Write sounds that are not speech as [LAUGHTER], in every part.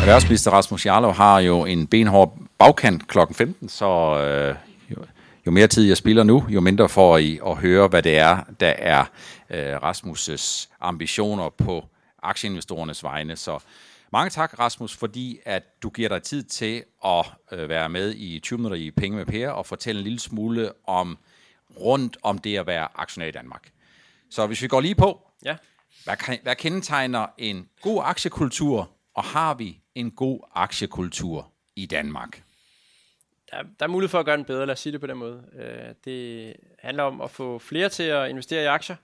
Erhvervsminister Rasmus Jarlov har jo en benhård bagkant kl. 15, så øh, jo, jo mere tid jeg spiller nu, jo mindre får I at høre, hvad det er, der er øh, Rasmus' ambitioner på aktieinvestorernes vegne. Så mange tak, Rasmus, fordi at du giver dig tid til at øh, være med i 20 minutter i Penge med Per og fortælle en lille smule om rundt om det at være aktionær i Danmark. Så hvis vi går lige på, Ja. hvad, hvad kendetegner en god aktiekultur, og har vi en god aktiekultur i Danmark? Der, der er mulighed for at gøre den bedre, lad os sige det på den måde. Øh, det handler om at få flere til at investere i aktier,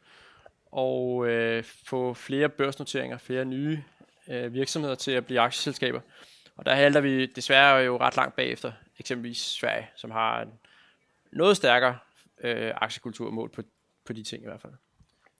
og øh, få flere børsnoteringer, flere nye øh, virksomheder til at blive aktieselskaber. Og der halter vi desværre jo ret langt bagefter, eksempelvis Sverige, som har en noget stærkere øh, aktiekultur mål på, på de ting i hvert fald.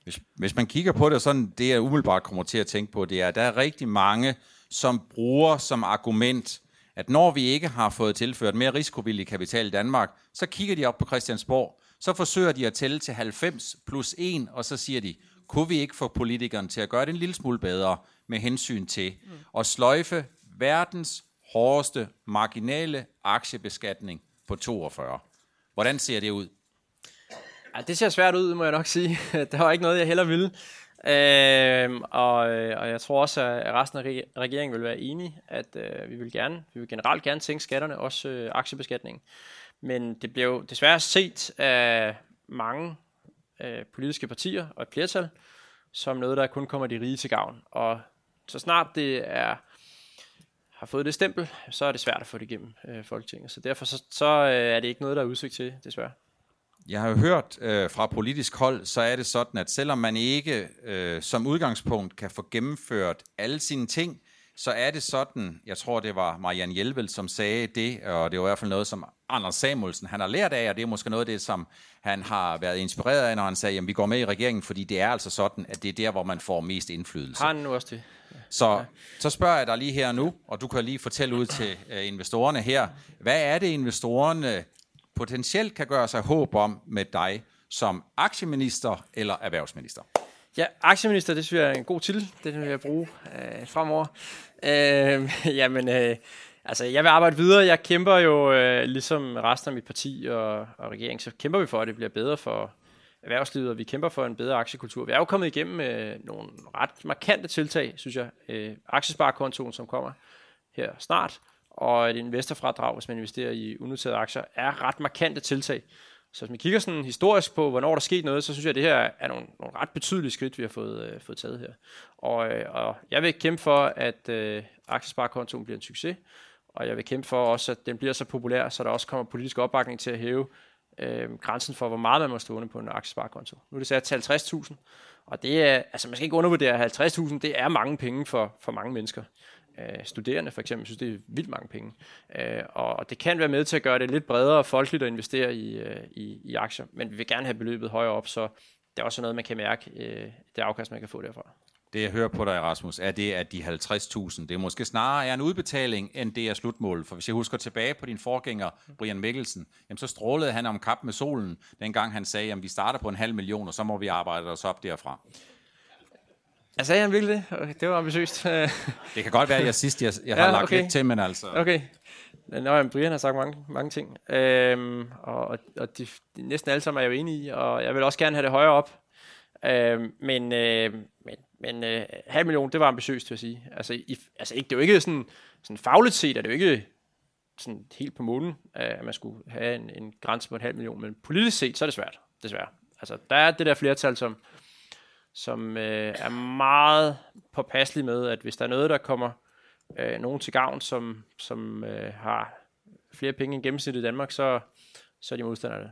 Hvis, hvis man kigger på det, sådan det jeg umiddelbart kommer til at tænke på, det er, at der er rigtig mange, som bruger som argument, at når vi ikke har fået tilført mere risikovillig kapital i Danmark, så kigger de op på Christiansborg, så forsøger de at tælle til 90 plus 1, og så siger de, kunne vi ikke få politikerne til at gøre det en lille smule bedre med hensyn til at sløjfe verdens hårdeste marginale aktiebeskatning på 42. Hvordan ser det ud? Ja, det ser svært ud, må jeg nok sige. [LAUGHS] Det var ikke noget, jeg heller ville. Øhm, og, øh, og jeg tror også, at resten af regeringen vil være enige, at øh, vi vil gerne, vi vil generelt gerne sænke skatterne, også øh, aktiebeskatningen. Men det bliver jo desværre set af mange øh, politiske partier og et flertal, som noget, der kun kommer de rige til gavn. Og så snart det er har fået det stempel, så er det svært at få det igennem øh, Folketinget. Så derfor så, så øh, er det ikke noget, der er udsigt til, desværre. Jeg har jo hørt øh, fra politisk hold, så er det sådan, at selvom man ikke øh, som udgangspunkt kan få gennemført alle sine ting, så er det sådan, jeg tror det var Marianne Hjelvel, som sagde det, og det var i hvert fald noget, som Anders Samuelsen han har lært af, og det er måske noget af det, som han har været inspireret af, når han sagde, at vi går med i regeringen, fordi det er altså sådan, at det er der, hvor man får mest indflydelse. Har han nu også det? Så, så spørger jeg dig lige her nu, og du kan lige fortælle ud til øh, investorerne her, hvad er det, investorerne potentielt kan gøre sig håb om med dig som aktieminister eller erhvervsminister? Ja, aktieminister, det synes jeg er en god titel. Det vil jeg bruge øh, fremover. Øh, [LAUGHS] jamen, øh, altså, jeg vil arbejde videre. Jeg kæmper jo, øh, ligesom resten af mit parti og, og regeringen, så kæmper vi for, at det bliver bedre for erhvervslivet, og vi kæmper for en bedre aktiekultur. Vi er jo kommet igennem øh, nogle ret markante tiltag, synes jeg. Øh, aktiesparekontoen, som kommer her snart, og et investorfradrag, hvis man investerer i unoterede aktier, er ret markante tiltag. Så hvis man kigger sådan historisk på, hvornår der er sket noget, så synes jeg, at det her er nogle, nogle ret betydelige skridt, vi har fået, øh, fået taget her. Og, øh, og jeg vil kæmpe for, at øh, aktiesparekontoen bliver en succes, og jeg vil kæmpe for også, at den bliver så populær, så der også kommer politisk opbakning til at hæve øh, grænsen for, hvor meget man må stående på en aktiesparekonto. Nu er det sat til 50.000, og det er, altså man skal ikke undervurdere 50.000, det er mange penge for, for mange mennesker. Øh, studerende for eksempel synes, det er vildt mange penge. Øh, og det kan være med til at gøre det lidt bredere og folkeligt at investere i, øh, i, i aktier, men vi vil gerne have beløbet højere op, så det er også noget, man kan mærke, øh, det afkast, man kan få derfra. Det jeg hører på dig, Rasmus, er det, at de 50.000, det er måske snarere er en udbetaling, end det er slutmålet. For hvis jeg husker tilbage på din forgænger, Brian Mikkelsen, jamen så strålede han om kap med solen, dengang han sagde, at vi starter på en halv million, og så må vi arbejde os op derfra. Jeg sagde han virkelig det? Okay, det var ambitiøst. [LAUGHS] Det kan godt være, at jeg sidst jeg, jeg har Ja, lagt okay. lidt til, men altså... Okay. Nå, jamen, Brian har sagt mange, mange ting. Øhm, og og de, de, næsten alle sammen er jeg jo enige i, og jeg vil også gerne have det højere op. Øhm, men øh, men, men øh, halv million, det var ambitiøst, vil jeg sige. Altså, i, altså ikke, det er jo ikke sådan, sådan fagligt set, er det jo ikke sådan helt på månen, at man skulle have en, en grænse på en halv million, men politisk set, så er det svært, desværre. Altså, der er det der flertal, som, som øh, er meget påpasselig med, at hvis der er noget, der kommer øh, nogen til gavn, som, som øh, har flere penge end gennemsnittet i Danmark, så, så er de modstandere det.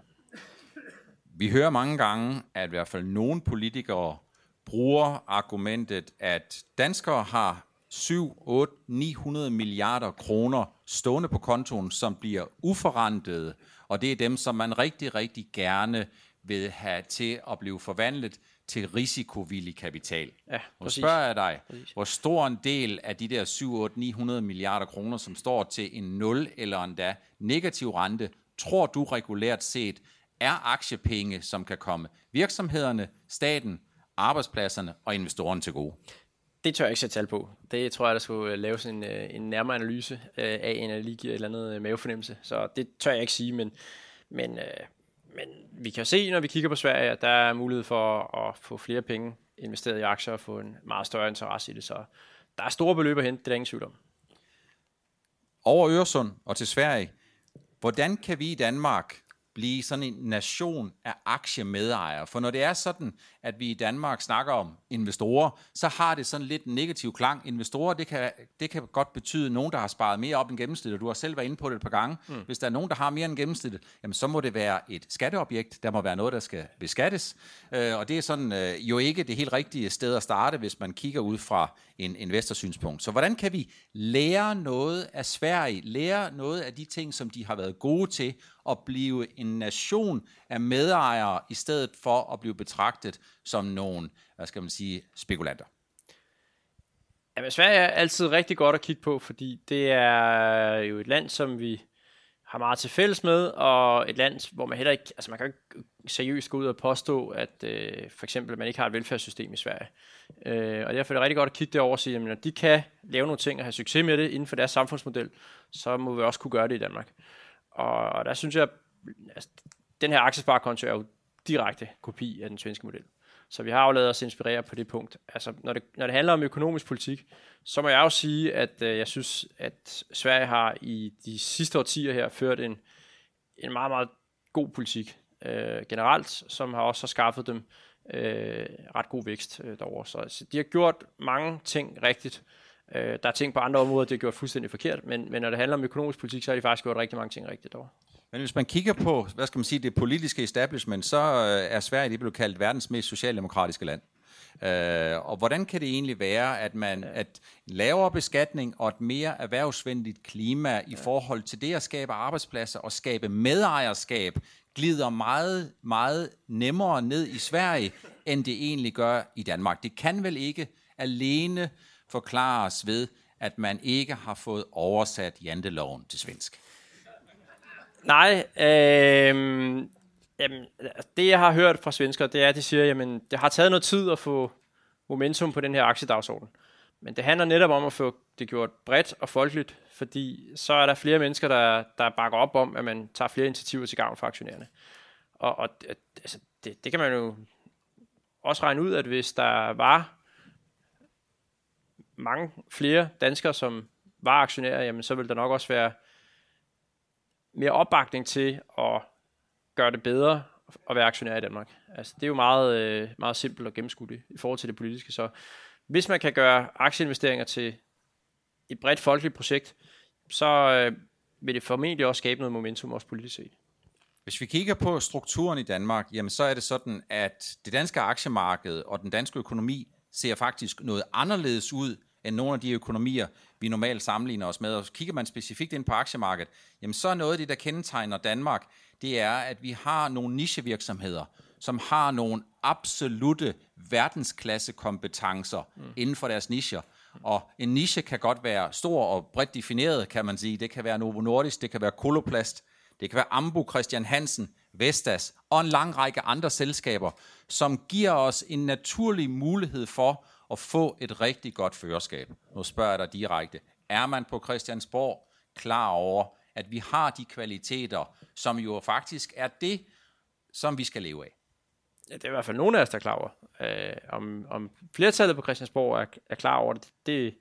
Vi hører mange gange, at i hvert fald nogle politikere bruger argumentet, at danskere har 7, 8, 900 milliarder kroner stående på kontoen, som bliver uforrentet, og det er dem, som man rigtig, rigtig gerne vil have til at blive forvandlet til risikovillig kapital. Ja, præcis. spørger jeg dig, Præcis. hvor stor en del af de der 7, 8, 900 milliarder kroner, som står til en 0 eller endda negativ rente, tror du regulært set er aktiepenge, som kan komme virksomhederne, staten, arbejdspladserne og investorerne til gode? Det tør jeg ikke sætte tal på. Det tror jeg, der skulle laves en, en nærmere analyse af, en lige giver et eller andet mavefornemmelse. Så det tør jeg ikke sige, men, men, men vi kan se, når vi kigger på Sverige, at der er mulighed for at få flere penge investeret i aktier og få en meget større interesse i det. Så der er store beløb at hente, det er der ingen tvivl om. Over Øresund og til Sverige, hvordan kan vi i Danmark blive sådan en nation af aktiemedejere. For når det er sådan, at vi i Danmark snakker om investorer, så har det sådan lidt en negativ klang. Investorer, det kan, det kan godt betyde nogen, der har sparet mere op end gennemsnittet. Du har selv været inde på det et par gange. Mm. Hvis der er nogen, der har mere end gennemsnittet, jamen så må det være et skatteobjekt. Der må være noget, der skal beskattes. Øh, og det er sådan øh, jo ikke det helt rigtige sted at starte, hvis man kigger ud fra en investorsynspunkt. Så hvordan kan vi lære noget af Sverige, lære noget af de ting, som de har været gode til, at blive en nation af medejere, i stedet for at blive betragtet som nogle, hvad skal man sige, spekulanter? Jamen, Sverige er altid rigtig godt at kigge på, fordi det er jo et land, som vi har meget til fælles med, og et land, hvor man heller ikke, altså man kan ikke seriøst gå ud og påstå, at øh, for eksempel, at man ikke har et velfærdssystem i Sverige. Øh, og derfor er det rigtig godt at kigge derover og sige, at når de kan lave nogle ting og have succes med det inden for deres samfundsmodel, så må vi også kunne gøre det i Danmark. Og, der synes jeg, altså, den her aktiesparekonto er jo direkte kopi af den svenske model. Så vi har jo lavet os inspirere på det punkt. Altså, når det, når det handler om økonomisk politik, så må jeg jo sige, at øh, jeg synes, at Sverige har i de sidste årtier her ført en, en meget, meget god politik øh, generelt, som har også skaffet dem øh, ret god vækst øh, derovre. Så altså, de har gjort mange ting rigtigt. Øh, der er ting på andre områder, det har gjort fuldstændig forkert, men, men når det handler om økonomisk politik, så har de faktisk gjort rigtig mange ting rigtigt derovre. Men hvis man kigger på, hvad skal man sige, det politiske establishment, så øh, er Sverige det blevet kaldt verdens mest socialdemokratiske land. Uh, og hvordan kan det egentlig være, at man at lavere beskatning og et mere erhvervsvenligt klima i forhold til det at skabe arbejdspladser og skabe medejerskab glider meget, meget nemmere ned i Sverige, end det egentlig gør i Danmark. Det kan vel ikke alene forklares ved, at man ikke har fået oversat janteloven til svensk? Nej, øh, jamen, det jeg har hørt fra svensker, det er, at de siger, jamen det har taget noget tid at få momentum på den her aktiedagsorden. Men det handler netop om at få det gjort bredt og folkeligt, fordi så er der flere mennesker, der, der bakker op om, at man tager flere initiativer til gavn for aktionærerne. Og, og altså, det, det kan man jo også regne ud, at hvis der var mange flere danskere, som var aktionærer, jamen så vil der nok også være mere opbakning til at gøre det bedre at være aktionær i Danmark. Altså, det er jo meget, øh, meget simpelt og gennemskueligt i forhold til det politiske. Så hvis man kan gøre aktieinvesteringer til et bredt folkeligt projekt, så øh, vil det formentlig også skabe noget momentum også politisk set. Hvis vi kigger på strukturen i Danmark, jamen så er det sådan, at det danske aktiemarked og den danske økonomi ser faktisk noget anderledes ud end nogle af de økonomier, vi normalt sammenligner os med. Og kigger man specifikt ind på aktiemarkedet, jamen så er noget af det, der kendetegner Danmark, det er, at vi har nogle nichevirksomheder, som har nogle absolute verdensklasse kompetencer mm. inden for deres nicher. Og en niche kan godt være stor og bredt defineret, kan man sige. Det kan være Novo Nordisk, det kan være Koloplast, det kan være Ambu, Christian Hansen, Vestas og en lang række andre selskaber, som giver os en naturlig mulighed for at få et rigtig godt førerskab. Nu spørger jeg dig direkte. Er man på Christiansborg klar over, at vi har de kvaliteter, som jo faktisk er det, som vi skal leve af? Ja, det er i hvert fald nogen af os, der er klar over. Øh, om, om flertallet på Christiansborg er, er klar over det, det,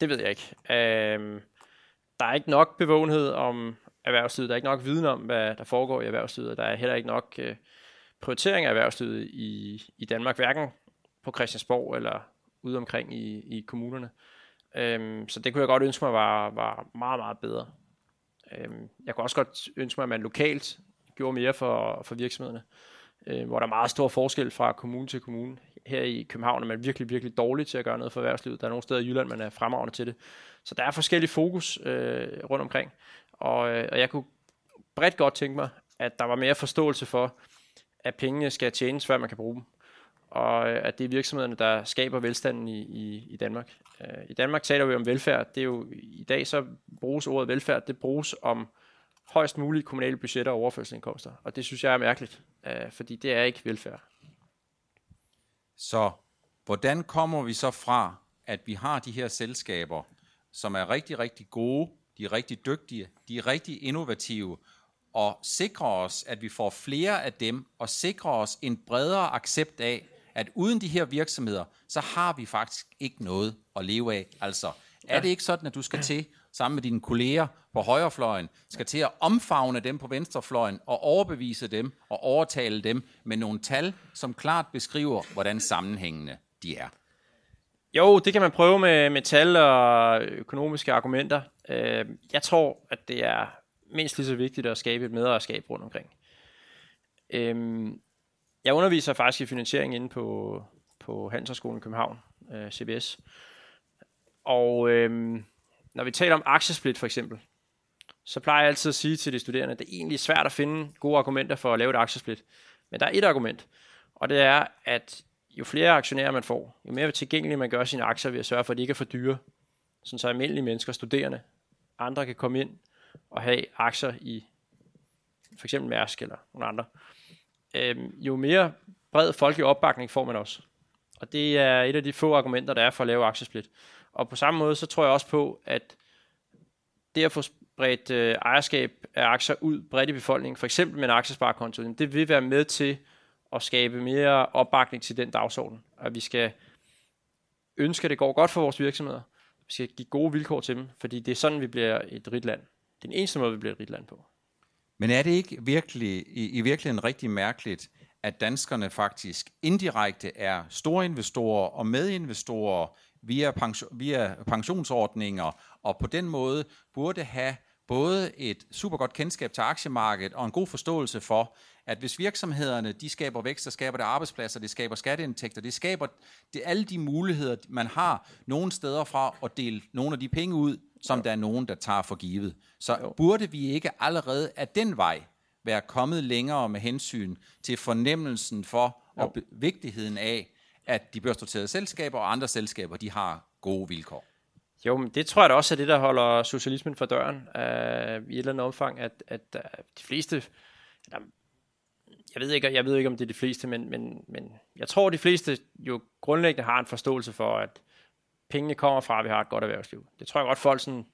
det ved jeg ikke. Øh, der er ikke nok bevågenhed om erhvervslivet. Der er ikke nok viden om, hvad der foregår i erhvervslivet. Der er heller ikke nok øh, prioritering af erhvervslivet i, i Danmark, hverken på Christiansborg eller ude omkring i, i kommunerne. Øhm, så det kunne jeg godt ønske mig var, var meget, meget bedre. Øhm, jeg kunne også godt ønske mig, at man lokalt gjorde mere for, for virksomhederne, øh, hvor der er meget stor forskel fra kommune til kommune. Her i København er man virkelig, virkelig dårlig til at gøre noget for erhvervslivet. Der er nogle steder i Jylland, man er fremragende til det. Så der er forskellige fokus øh, rundt omkring. Og, øh, og jeg kunne bredt godt tænke mig, at der var mere forståelse for, at pengene skal tjenes, før man kan bruge dem og øh, at det er virksomhederne, der skaber velstanden i, i, i Danmark. Øh, I Danmark taler vi om velfærd. Det er jo, I dag så bruges ordet velfærd, det bruges om højst mulige kommunale budgetter og overførselsindkomster. Og det synes jeg er mærkeligt, øh, fordi det er ikke velfærd. Så hvordan kommer vi så fra, at vi har de her selskaber, som er rigtig, rigtig gode, de er rigtig dygtige, de er rigtig innovative, og sikre os, at vi får flere af dem, og sikre os en bredere accept af, at uden de her virksomheder, så har vi faktisk ikke noget at leve af. Altså, er det ikke sådan, at du skal til, sammen med dine kolleger på højrefløjen, skal til at omfavne dem på venstrefløjen og overbevise dem og overtale dem med nogle tal, som klart beskriver, hvordan sammenhængende de er? Jo, det kan man prøve med, med tal og økonomiske argumenter. Øh, jeg tror, at det er mindst lige så vigtigt at skabe et medejerskab rundt omkring. Øhm, jeg underviser faktisk i finansiering inde på, på Handelshøjskolen i København, øh, CBS. Og øhm, når vi taler om aktiesplit for eksempel, så plejer jeg altid at sige til de studerende, at det er egentlig svært at finde gode argumenter for at lave et aktiesplit. Men der er et argument, og det er, at jo flere aktionærer man får, jo mere tilgængeligt man gør sine aktier ved at sørge for, at de ikke er for dyre, sådan så almindelige mennesker, studerende, andre kan komme ind og have aktier i for eksempel Mærsk eller nogle andre, øhm, jo mere bred folkelig opbakning får man også. Og det er et af de få argumenter, der er for at lave aktiesplit. Og på samme måde, så tror jeg også på, at det at få spredt øh, ejerskab af aktier ud bredt i befolkningen, for eksempel med en aktiesparekonto, det vil være med til og skabe mere opbakning til den dagsorden. At vi skal ønske, at det går godt for vores virksomheder. Vi skal give gode vilkår til dem, fordi det er sådan, vi bliver et rigt land. Det er den eneste måde, vi bliver et rigt land på. Men er det ikke virkelig, i, i virkeligheden rigtig mærkeligt, at danskerne faktisk indirekte er store investorer og medinvestorer via, pension, via pensionsordninger, og på den måde burde have både et super godt kendskab til aktiemarkedet og en god forståelse for, at hvis virksomhederne de skaber vækst, så skaber det arbejdspladser, det skaber skatteindtægter, det skaber det, alle de muligheder, man har nogle steder fra at dele nogle af de penge ud, som jo. der er nogen, der tager for givet. Så jo. burde vi ikke allerede af den vej være kommet længere med hensyn til fornemmelsen for jo. og vigtigheden af, at de børsnoterede selskaber og andre selskaber, de har gode vilkår. Jo, men det tror jeg da også er det, der holder socialismen for døren uh, i et eller andet omfang, at, at uh, de fleste, jeg ved, ikke, jeg ved ikke, om det er de fleste, men, men, men jeg tror, de fleste jo grundlæggende har en forståelse for, at pengene kommer fra, at vi har et godt erhvervsliv. Det tror jeg godt, folk sådan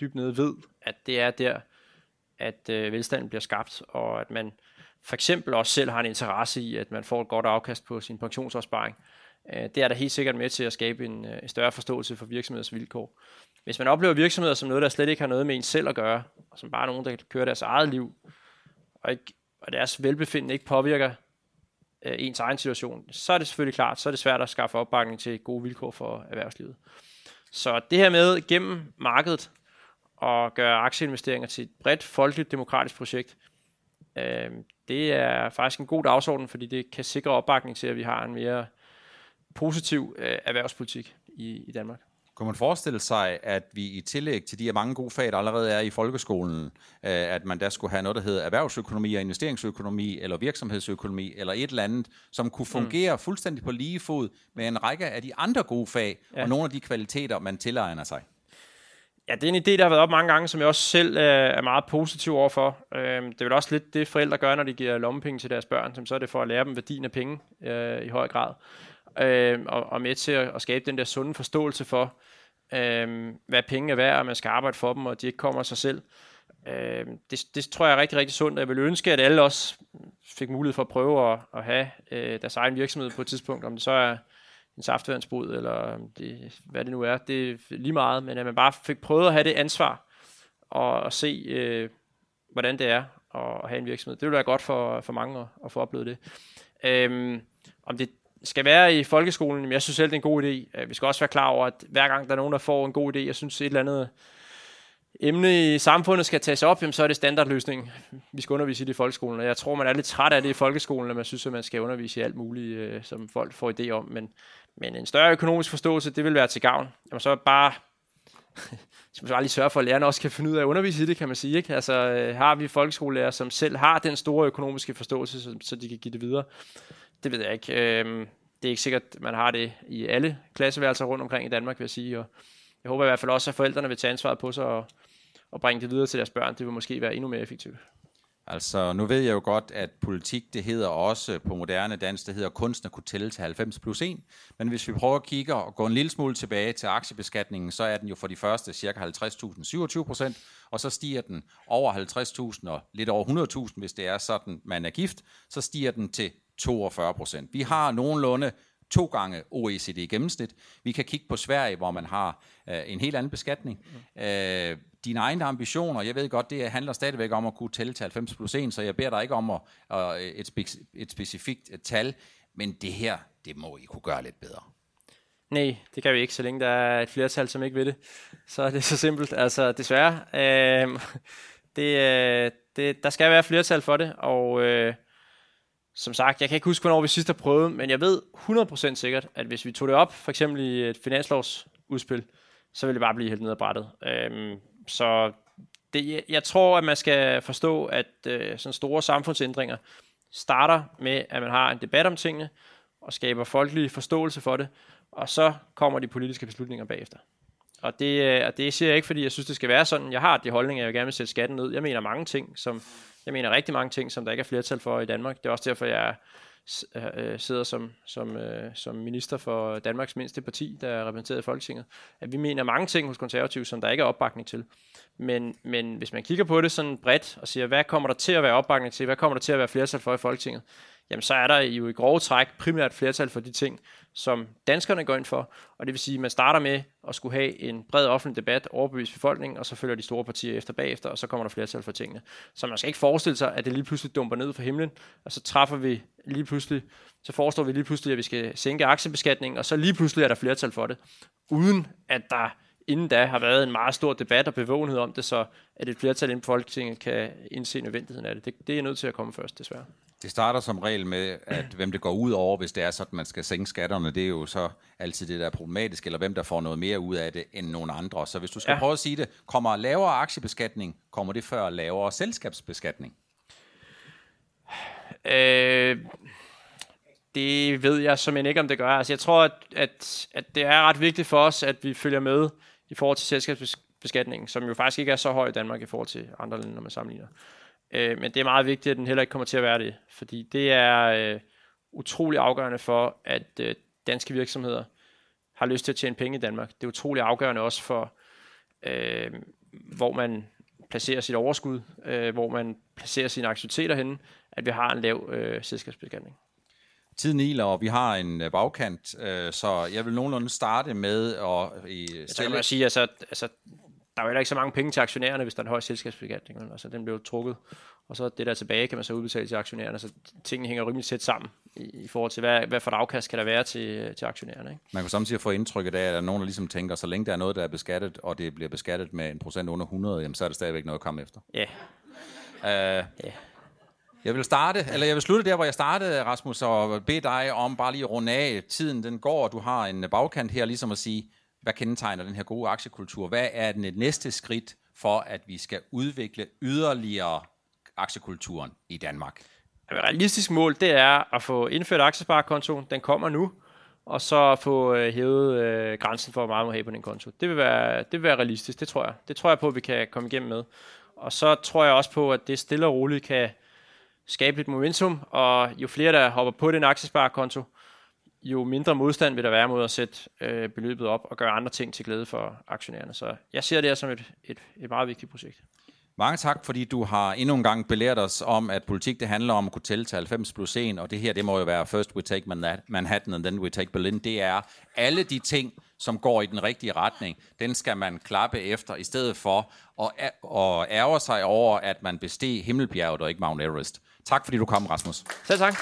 dybt nede ved, at det er der, at øh, velstanden bliver skabt, og at man for eksempel også selv har en interesse i, at man får et godt afkast på sin pensionsopsparing. Øh, det er da helt sikkert med til at skabe en, øh, en større forståelse for virksomheders vilkår. Hvis man oplever virksomheder som noget, der slet ikke har noget med en selv at gøre, og som bare er nogen, der kører deres eget liv, og, ikke, og deres velbefindende ikke påvirker øh, ens egen situation, så er det selvfølgelig klart, så er det svært at skaffe opbakning til gode vilkår for erhvervslivet. Så det her med gennem markedet og gøre aktieinvesteringer til et bredt folkeligt demokratisk projekt, øh, det er faktisk en god dagsorden, fordi det kan sikre opbakning til, at vi har en mere positiv øh, erhvervspolitik i, i Danmark. Kunne man forestille sig, at vi i tillæg til de her mange gode fag, der allerede er i folkeskolen, øh, at man der skulle have noget, der hedder erhvervsøkonomi og investeringsøkonomi, eller virksomhedsøkonomi, eller et eller andet, som kunne mm. fungere mm. fuldstændig på lige fod med en række af de andre gode fag, ja. og nogle af de kvaliteter, man tilegner sig? Ja, det er en idé, der har været op mange gange, som jeg også selv øh, er meget positiv overfor. Øh, det er vel også lidt det, forældre gør, når de giver lommepenge til deres børn, som så er det for at lære dem værdien af penge øh, i høj grad øh, og, og med til at, at skabe den der sunde forståelse for, øh, hvad penge er værd, og man skal arbejde for dem, og de ikke kommer af sig selv. Øh, det, det tror jeg er rigtig, rigtig sundt, jeg vil ønske, at alle også fik mulighed for at prøve at, at have øh, deres egen virksomhed på et tidspunkt, om det så er en saftvandsbrud, eller det, hvad det nu er, det er lige meget, men at man bare fik prøvet at have det ansvar, og, og se, øh, hvordan det er at have en virksomhed. Det ville være godt for, for mange at, at få oplevet det. Øhm, om det skal være i folkeskolen, men jeg synes selv, det er en god idé. Øh, vi skal også være klar over, at hver gang der er nogen, der får en god idé, jeg synes et eller andet emne i samfundet skal tages op, jamen, så er det standardløsning. Vi skal undervise i det i folkeskolen, og jeg tror, man er lidt træt af det i folkeskolen, når man synes, at man skal undervise i alt muligt, øh, som folk får idé om. Men, men en større økonomisk forståelse, det vil være til gavn. Jamen, så bare [LAUGHS] skal man bare lige sørge for, at lærerne også kan finde ud af at undervise i det, kan man sige. Ikke? Altså, øh, har vi folkeskolelærer, som selv har den store økonomiske forståelse, så, så de kan give det videre, det ved jeg ikke. Øhm, det er ikke sikkert, man har det i alle klasseværelser rundt omkring i Danmark, vil jeg sige. Og jeg håber i hvert fald også, at forældrene vil tage ansvaret på sig og, og bringe det videre til deres børn. Det vil måske være endnu mere effektivt. Altså, nu ved jeg jo godt, at politik, det hedder også på moderne dansk, det hedder kunsten at kunne tælle til 90 plus 1. Men hvis vi prøver at kigge og gå en lille smule tilbage til aktiebeskatningen, så er den jo for de første cirka 50.000 27 procent, og så stiger den over 50.000 og lidt over 100.000, hvis det er sådan, man er gift, så stiger den til 42 procent. Vi har nogenlunde to gange OECD gennemsnit. Vi kan kigge på Sverige, hvor man har øh, en helt anden beskatning. Mm. Øh, dine egne ambitioner, jeg ved godt, det handler stadigvæk om at kunne tælle til 90 plus 1, så jeg beder dig ikke om at, uh, et, spe- et specifikt et tal, men det her, det må I kunne gøre lidt bedre. Nej, det kan vi ikke, så længe der er et flertal, som ikke vil det. Så er det så simpelt. Altså, desværre. Øh, [LAUGHS] det, øh, det, der skal være flertal for det, og øh, som sagt, jeg kan ikke huske, hvornår vi sidst har prøvet, men jeg ved 100% sikkert, at hvis vi tog det op, for eksempel i et finanslovsudspil, så ville det bare blive helt ned ad brættet. Øhm, så det, jeg tror, at man skal forstå, at øh, sådan store samfundsændringer starter med, at man har en debat om tingene, og skaber folkelig forståelse for det, og så kommer de politiske beslutninger bagefter. Og det, øh, og det siger jeg ikke, fordi jeg synes, det skal være sådan. Jeg har de holdninger, jeg vil gerne vil sætte skatten ned. Jeg mener mange ting, som jeg mener rigtig mange ting, som der ikke er flertal for i Danmark. Det er også derfor, jeg øh, øh, sidder som, som, øh, som minister for Danmarks mindste parti, der er repræsenteret i Folketinget. At vi mener mange ting hos konservative, som der ikke er opbakning til. Men, men hvis man kigger på det sådan bredt og siger, hvad kommer der til at være opbakning til, hvad kommer der til at være flertal for i Folketinget, jamen så er der jo i grove træk primært flertal for de ting, som danskerne går ind for. Og det vil sige, at man starter med at skulle have en bred offentlig debat, overbevise befolkningen, og så følger de store partier efter bagefter, og så kommer der flertal for tingene. Så man skal ikke forestille sig, at det lige pludselig dumper ned fra himlen, og så træffer vi lige pludselig, så foreslår vi lige pludselig, at vi skal sænke aktiebeskatningen, og så lige pludselig er der flertal for det, uden at der inden da har været en meget stor debat og bevågenhed om det, så at et flertal inden for Folketinget kan indse nødvendigheden af det. det. Det er nødt til at komme først, desværre. Det starter som regel med, at hvem det går ud over, hvis det er sådan, at man skal sænke skatterne, det er jo så altid det, der er problematisk, eller hvem der får noget mere ud af det end nogen andre. Så hvis du skal ja. prøve at sige det, kommer lavere aktiebeskatning, kommer det før lavere selskabsbeskatning? Øh, det ved jeg som ikke, om det gør. Altså, jeg tror, at, at, at det er ret vigtigt for os, at vi følger med i forhold til selskabsbeskatningen, som jo faktisk ikke er så høj i Danmark i forhold til andre lande, når man sammenligner. Øh, men det er meget vigtigt, at den heller ikke kommer til at være det, fordi det er øh, utrolig afgørende for, at øh, danske virksomheder har lyst til at tjene penge i Danmark. Det er utrolig afgørende også for, øh, hvor man placerer sit overskud, øh, hvor man placerer sine aktiviteter henne, at vi har en lav øh, selskabsbeskatning. Tiden iler, og vi har en øh, bagkant, øh, så jeg vil nogenlunde starte med at... I jeg kan sige, altså, altså, der er jo heller ikke så mange penge til aktionærerne, hvis der er en høj selskabsbeskatning. Altså, den bliver trukket, og så det der tilbage kan man så udbetale til aktionærerne. Så tingene hænger rimelig tæt sammen i, i forhold til, hvad, hvad for et afkast kan der være til, til aktionærerne. Ikke? Man kan samtidig få indtrykket af, at der er nogen, der ligesom tænker, så længe der er noget, der er beskattet, og det bliver beskattet med en procent under 100, jamen, så er det stadigvæk noget at komme efter. Ja. Yeah. Uh, yeah. Jeg vil starte, eller jeg vil slutte der, hvor jeg startede, Rasmus, og bede dig om bare lige at runde af. Tiden den går, og du har en bagkant her, ligesom at sige, hvad kendetegner den her gode aktiekultur? Hvad er den næste skridt for, at vi skal udvikle yderligere aktiekulturen i Danmark? Et realistisk mål, det er at få indført aktiesparekontoen. Den kommer nu. Og så få øh, hævet øh, grænsen for, hvor meget man må have på den konto. Det vil, være, det vil være realistisk, det tror jeg. Det tror jeg på, at vi kan komme igennem med. Og så tror jeg også på, at det stille og roligt kan skabe lidt momentum, og jo flere, der hopper på den aktiesparekonto, jo mindre modstand vil der være mod at sætte øh, beløbet op og gøre andre ting til glæde for aktionærerne. Så jeg ser det her som et, et, et meget vigtigt projekt. Mange tak, fordi du har endnu en gang belært os om, at politik det handler om at kunne tælle til 90 plus 1, og det her, det må jo være first we take Manhattan, and then we take Berlin. Det er alle de ting, som går i den rigtige retning, den skal man klappe efter, i stedet for at, at ærge sig over, at man besteg Himmelbjerget og ikke Mount Everest. Tak fordi du kom, Rasmus. Selv tak.